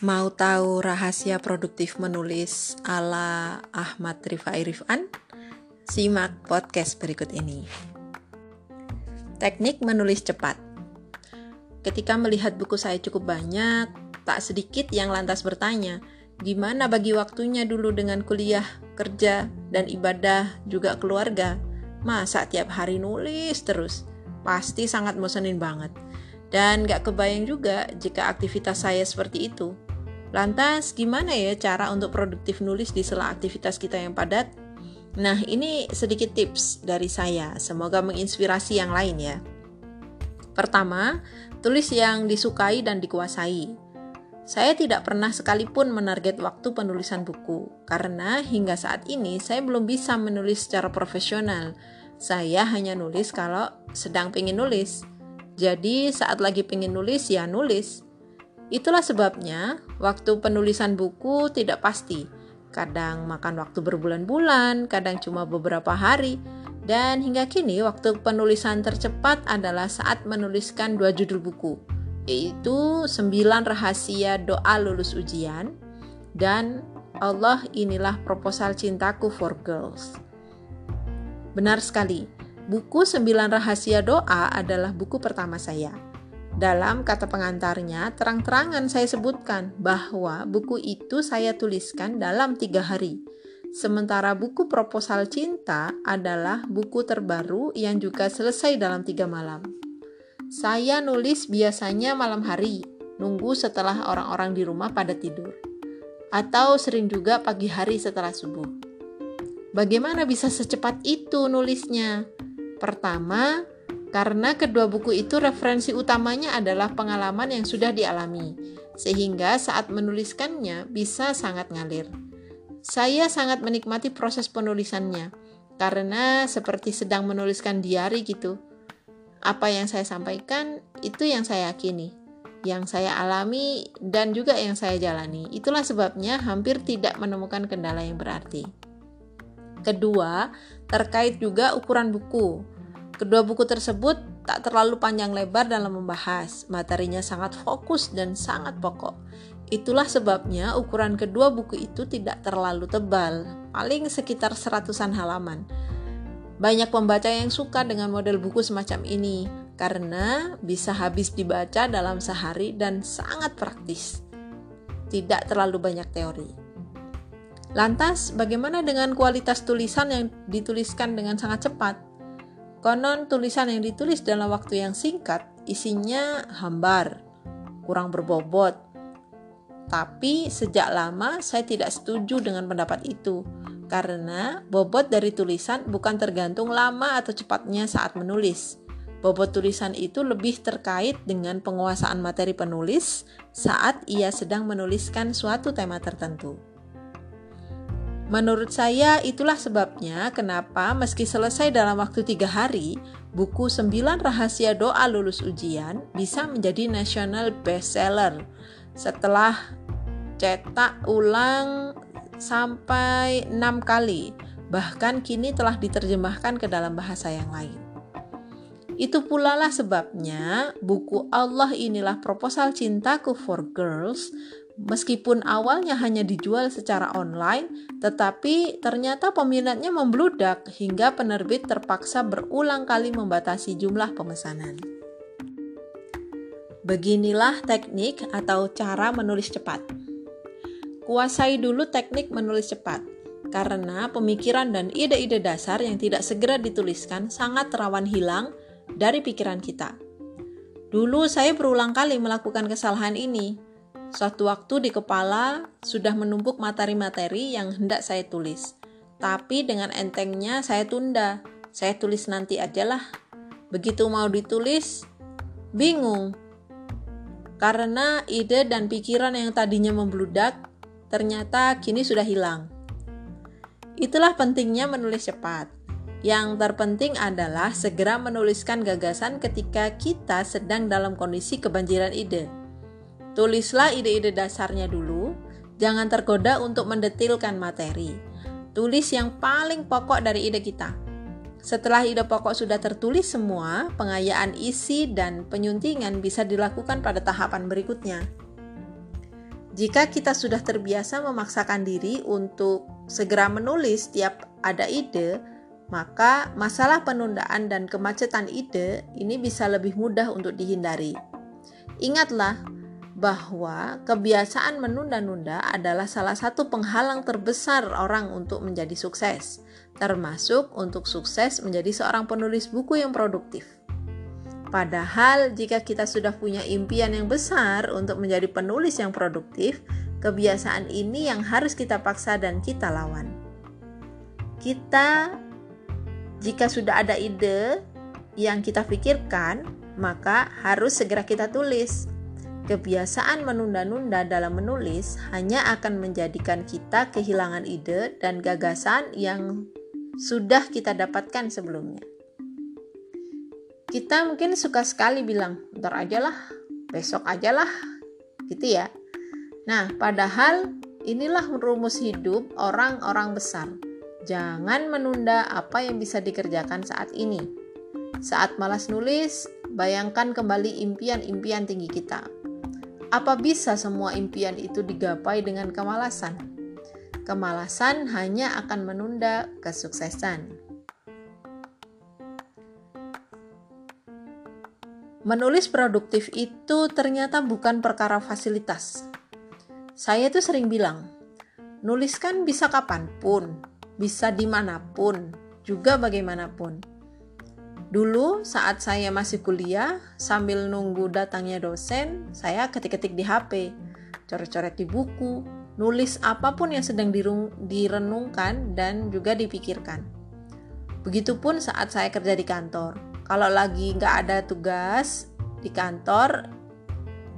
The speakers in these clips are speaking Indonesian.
Mau tahu rahasia produktif menulis ala Ahmad Rifai Rifan? Simak podcast berikut ini. Teknik menulis cepat. Ketika melihat buku saya cukup banyak, tak sedikit yang lantas bertanya, gimana bagi waktunya dulu dengan kuliah, kerja, dan ibadah, juga keluarga? Masa tiap hari nulis terus? Pasti sangat mosenin banget. Dan gak kebayang juga jika aktivitas saya seperti itu. Lantas, gimana ya cara untuk produktif nulis di sela aktivitas kita yang padat? Nah, ini sedikit tips dari saya. Semoga menginspirasi yang lain ya. Pertama, tulis yang disukai dan dikuasai. Saya tidak pernah sekalipun menarget waktu penulisan buku, karena hingga saat ini saya belum bisa menulis secara profesional. Saya hanya nulis kalau sedang pengen nulis. Jadi saat lagi pengen nulis ya nulis. Itulah sebabnya waktu penulisan buku tidak pasti. Kadang makan waktu berbulan-bulan, kadang cuma beberapa hari. Dan hingga kini waktu penulisan tercepat adalah saat menuliskan dua judul buku, yaitu 9 rahasia doa lulus ujian dan Allah inilah proposal cintaku for girls. Benar sekali, buku 9 rahasia doa adalah buku pertama saya. Dalam kata pengantarnya, terang-terangan saya sebutkan bahwa buku itu saya tuliskan dalam tiga hari. Sementara buku proposal cinta adalah buku terbaru yang juga selesai dalam tiga malam. Saya nulis biasanya malam hari, nunggu setelah orang-orang di rumah pada tidur. Atau sering juga pagi hari setelah subuh. Bagaimana bisa secepat itu nulisnya? Pertama, karena kedua buku itu referensi utamanya adalah pengalaman yang sudah dialami, sehingga saat menuliskannya bisa sangat ngalir. Saya sangat menikmati proses penulisannya, karena seperti sedang menuliskan diary gitu. Apa yang saya sampaikan itu yang saya yakini, yang saya alami, dan juga yang saya jalani. Itulah sebabnya hampir tidak menemukan kendala yang berarti. Kedua, terkait juga ukuran buku. Kedua buku tersebut tak terlalu panjang lebar dalam membahas, materinya sangat fokus dan sangat pokok. Itulah sebabnya ukuran kedua buku itu tidak terlalu tebal, paling sekitar seratusan halaman. Banyak pembaca yang suka dengan model buku semacam ini, karena bisa habis dibaca dalam sehari dan sangat praktis. Tidak terlalu banyak teori. Lantas, bagaimana dengan kualitas tulisan yang dituliskan dengan sangat cepat? Konon tulisan yang ditulis dalam waktu yang singkat isinya hambar, kurang berbobot. Tapi sejak lama saya tidak setuju dengan pendapat itu karena bobot dari tulisan bukan tergantung lama atau cepatnya saat menulis. Bobot tulisan itu lebih terkait dengan penguasaan materi penulis saat ia sedang menuliskan suatu tema tertentu. Menurut saya itulah sebabnya kenapa meski selesai dalam waktu tiga hari, buku 9 rahasia doa lulus ujian bisa menjadi national bestseller setelah cetak ulang sampai enam kali, bahkan kini telah diterjemahkan ke dalam bahasa yang lain. Itu pula lah sebabnya buku Allah inilah proposal cintaku for girls Meskipun awalnya hanya dijual secara online, tetapi ternyata peminatnya membludak hingga penerbit terpaksa berulang kali membatasi jumlah pemesanan. Beginilah teknik atau cara menulis cepat. Kuasai dulu teknik menulis cepat, karena pemikiran dan ide-ide dasar yang tidak segera dituliskan sangat rawan hilang dari pikiran kita. Dulu saya berulang kali melakukan kesalahan ini, Suatu waktu di kepala sudah menumpuk materi-materi yang hendak saya tulis. Tapi dengan entengnya saya tunda. Saya tulis nanti aja lah. Begitu mau ditulis, bingung. Karena ide dan pikiran yang tadinya membludak, ternyata kini sudah hilang. Itulah pentingnya menulis cepat. Yang terpenting adalah segera menuliskan gagasan ketika kita sedang dalam kondisi kebanjiran ide. Tulislah ide-ide dasarnya dulu, jangan tergoda untuk mendetilkan materi. Tulis yang paling pokok dari ide kita. Setelah ide pokok sudah tertulis semua, pengayaan isi dan penyuntingan bisa dilakukan pada tahapan berikutnya. Jika kita sudah terbiasa memaksakan diri untuk segera menulis setiap ada ide, maka masalah penundaan dan kemacetan ide ini bisa lebih mudah untuk dihindari. Ingatlah bahwa kebiasaan menunda-nunda adalah salah satu penghalang terbesar orang untuk menjadi sukses, termasuk untuk sukses menjadi seorang penulis buku yang produktif. Padahal, jika kita sudah punya impian yang besar untuk menjadi penulis yang produktif, kebiasaan ini yang harus kita paksa dan kita lawan. Kita, jika sudah ada ide yang kita pikirkan, maka harus segera kita tulis. Kebiasaan menunda-nunda dalam menulis hanya akan menjadikan kita kehilangan ide dan gagasan yang sudah kita dapatkan sebelumnya. Kita mungkin suka sekali bilang, ntar aja lah, besok aja lah, gitu ya. Nah, padahal inilah rumus hidup orang-orang besar. Jangan menunda apa yang bisa dikerjakan saat ini. Saat malas nulis, bayangkan kembali impian-impian tinggi kita. Apa bisa semua impian itu digapai dengan kemalasan? Kemalasan hanya akan menunda kesuksesan. Menulis produktif itu ternyata bukan perkara fasilitas. Saya tuh sering bilang, nuliskan bisa kapan pun, bisa di mana pun, juga bagaimanapun. Dulu saat saya masih kuliah, sambil nunggu datangnya dosen, saya ketik-ketik di HP, coret-coret di buku, nulis apa pun yang sedang direnungkan dan juga dipikirkan. Begitupun saat saya kerja di kantor kalau lagi nggak ada tugas di kantor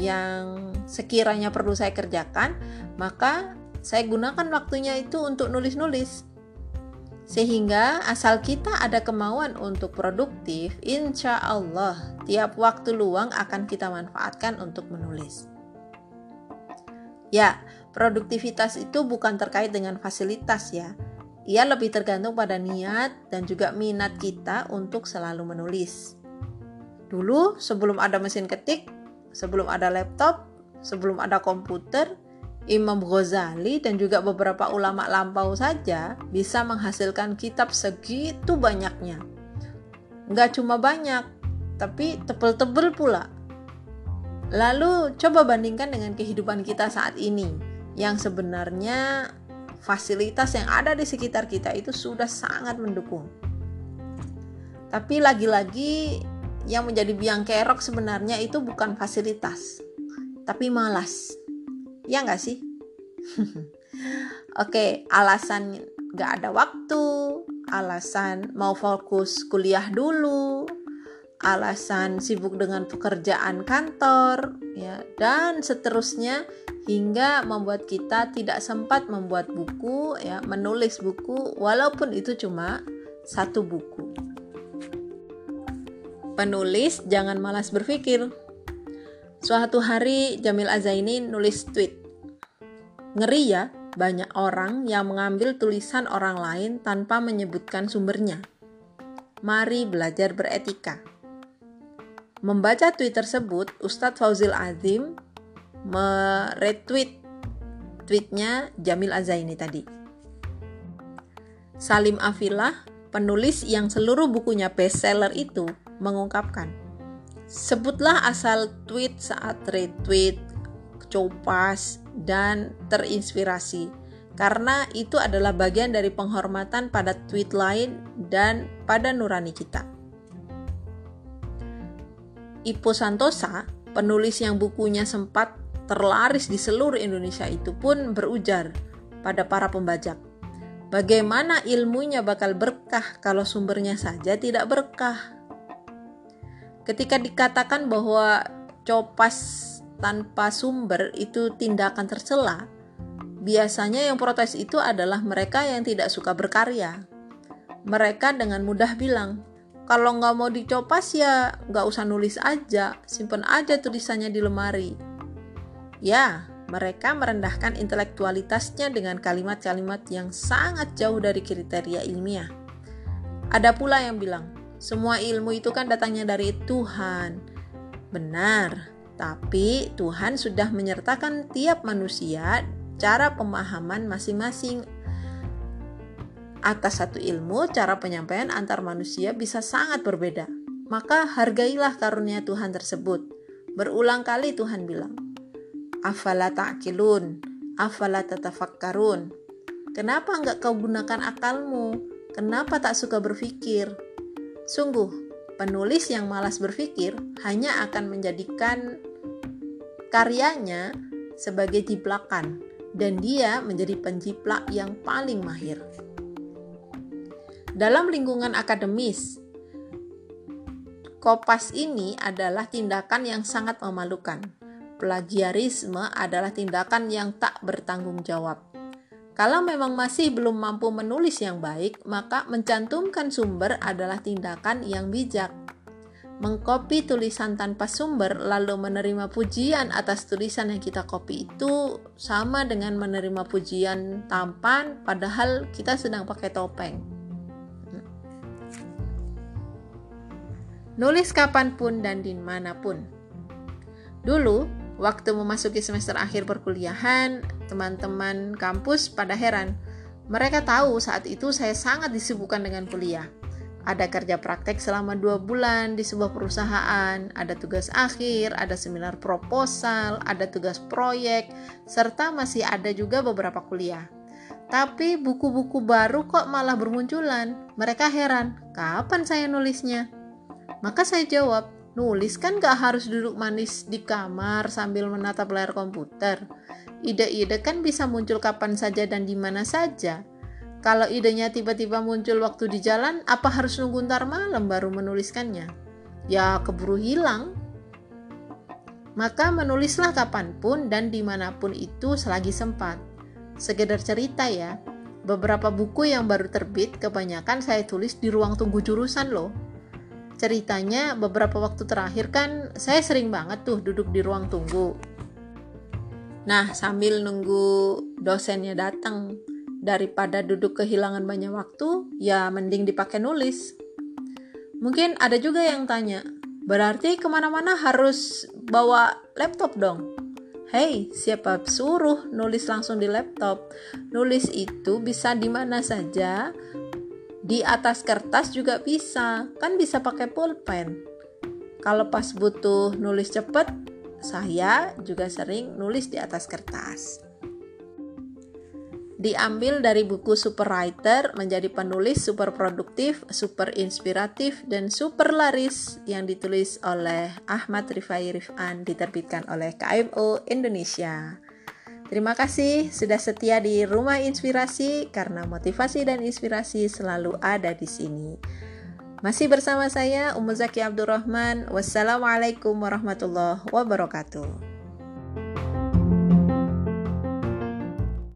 yang sekiranya perlu saya kerjakan, maka saya gunakan waktunya itu untuk nulis-nulis. Sehingga asal kita ada kemauan untuk produktif, insya Allah tiap waktu luang akan kita manfaatkan untuk menulis. Ya, produktivitas itu bukan terkait dengan fasilitas ya, ia lebih tergantung pada niat dan juga minat kita untuk selalu menulis. Dulu, sebelum ada mesin ketik, sebelum ada laptop, sebelum ada komputer, Imam Ghazali dan juga beberapa ulama lampau saja bisa menghasilkan kitab segitu banyaknya. Nggak cuma banyak, tapi tebel-tebel pula. Lalu coba bandingkan dengan kehidupan kita saat ini, yang sebenarnya fasilitas yang ada di sekitar kita itu sudah sangat mendukung. Tapi lagi-lagi yang menjadi biang kerok sebenarnya itu bukan fasilitas, tapi malas. Ya nggak sih? Oke, alasan nggak ada waktu, alasan mau fokus kuliah dulu, alasan sibuk dengan pekerjaan kantor, ya, dan seterusnya hingga membuat kita tidak sempat membuat buku, ya, menulis buku, walaupun itu cuma satu buku. Penulis jangan malas berpikir. Suatu hari Jamil Azaini nulis tweet. Ngeri ya, banyak orang yang mengambil tulisan orang lain tanpa menyebutkan sumbernya. Mari belajar beretika. Membaca tweet tersebut, Ustadz Fauzil Azim meretweet tweetnya Jamil Azaini tadi. Salim Afilah, penulis yang seluruh bukunya bestseller itu, mengungkapkan, sebutlah asal tweet saat retweet, copas, dan terinspirasi, karena itu adalah bagian dari penghormatan pada tweet lain dan pada nurani kita. Ipo Santosa, penulis yang bukunya sempat terlaris di seluruh Indonesia itu pun berujar pada para pembajak. Bagaimana ilmunya bakal berkah kalau sumbernya saja tidak berkah? Ketika dikatakan bahwa copas tanpa sumber itu tindakan tercela, biasanya yang protes itu adalah mereka yang tidak suka berkarya. Mereka dengan mudah bilang, kalau nggak mau dicopas ya nggak usah nulis aja, simpen aja tulisannya di lemari. Ya, mereka merendahkan intelektualitasnya dengan kalimat-kalimat yang sangat jauh dari kriteria ilmiah. Ada pula yang bilang, semua ilmu itu kan datangnya dari Tuhan. Benar, Tapi Tuhan sudah menyertakan tiap manusia cara pemahaman masing-masing atas satu ilmu, cara penyampaian antar manusia bisa sangat berbeda. Maka hargailah karunia Tuhan tersebut. Berulang kali Tuhan bilang, Afala ta'kilun, afala tatafakkarun. Kenapa enggak kau gunakan akalmu? Kenapa tak suka berpikir? Sungguh, penulis yang malas berpikir hanya akan menjadikan karyanya sebagai jiplakan dan dia menjadi penjiplak yang paling mahir. Dalam lingkungan akademis, kopas ini adalah tindakan yang sangat memalukan. Plagiarisme adalah tindakan yang tak bertanggung jawab. Kalau memang masih belum mampu menulis yang baik, maka mencantumkan sumber adalah tindakan yang bijak. Mengkopi tulisan tanpa sumber lalu menerima pujian atas tulisan yang kita copy itu sama dengan menerima pujian tampan padahal kita sedang pakai topeng. Nulis kapan pun dan di mana pun. Dulu, waktu memasuki semester akhir perkuliahan, teman-teman kampus pada heran. Mereka tahu saat itu saya sangat disibukkan dengan kuliah. Ada kerja praktek selama dua bulan di sebuah perusahaan, ada tugas akhir, ada seminar proposal, ada tugas proyek, serta masih ada juga beberapa kuliah. Tapi buku-buku baru kok malah bermunculan. Mereka heran, kapan saya nulisnya? Maka saya jawab, nulis kan gak harus duduk manis di kamar sambil menatap layar komputer. Ide-ide kan bisa muncul kapan saja dan di mana saja. Kalau idenya tiba-tiba muncul waktu di jalan, apa harus nunggu ntar malam baru menuliskannya? Ya keburu hilang. Maka menulislah kapan pun dan di mana pun itu selagi sempat. Sekedar cerita ya, beberapa buku yang baru terbit kebanyakan saya tulis di ruang tunggu jurusan loh ceritanya beberapa waktu terakhir kan saya sering banget tuh duduk di ruang tunggu. Nah, sambil nunggu dosennya datang, daripada duduk kehilangan banyak waktu, ya mending dipakai nulis. Mungkin ada juga yang tanya, berarti ke mana-mana harus bawa laptop dong? Hei, siapa suruh nulis langsung di laptop? Nulis itu bisa di mana saja, di atas kertas juga bisa, kan bisa pakai pulpen. Kalau pas butuh nulis cepet, saya juga sering nulis di atas kertas. Diambil dari buku Super Writer menjadi penulis super produktif, super inspiratif, dan super laris yang ditulis oleh Ahmad Rifai Rifan diterbitkan oleh KMO Indonesia. Terima kasih sudah setia di Rumah Inspirasi karena motivasi dan inspirasi selalu ada di sini. Masih bersama saya Ummu Zaki Abdurrahman. Wassalamualaikum warahmatullahi wabarakatuh.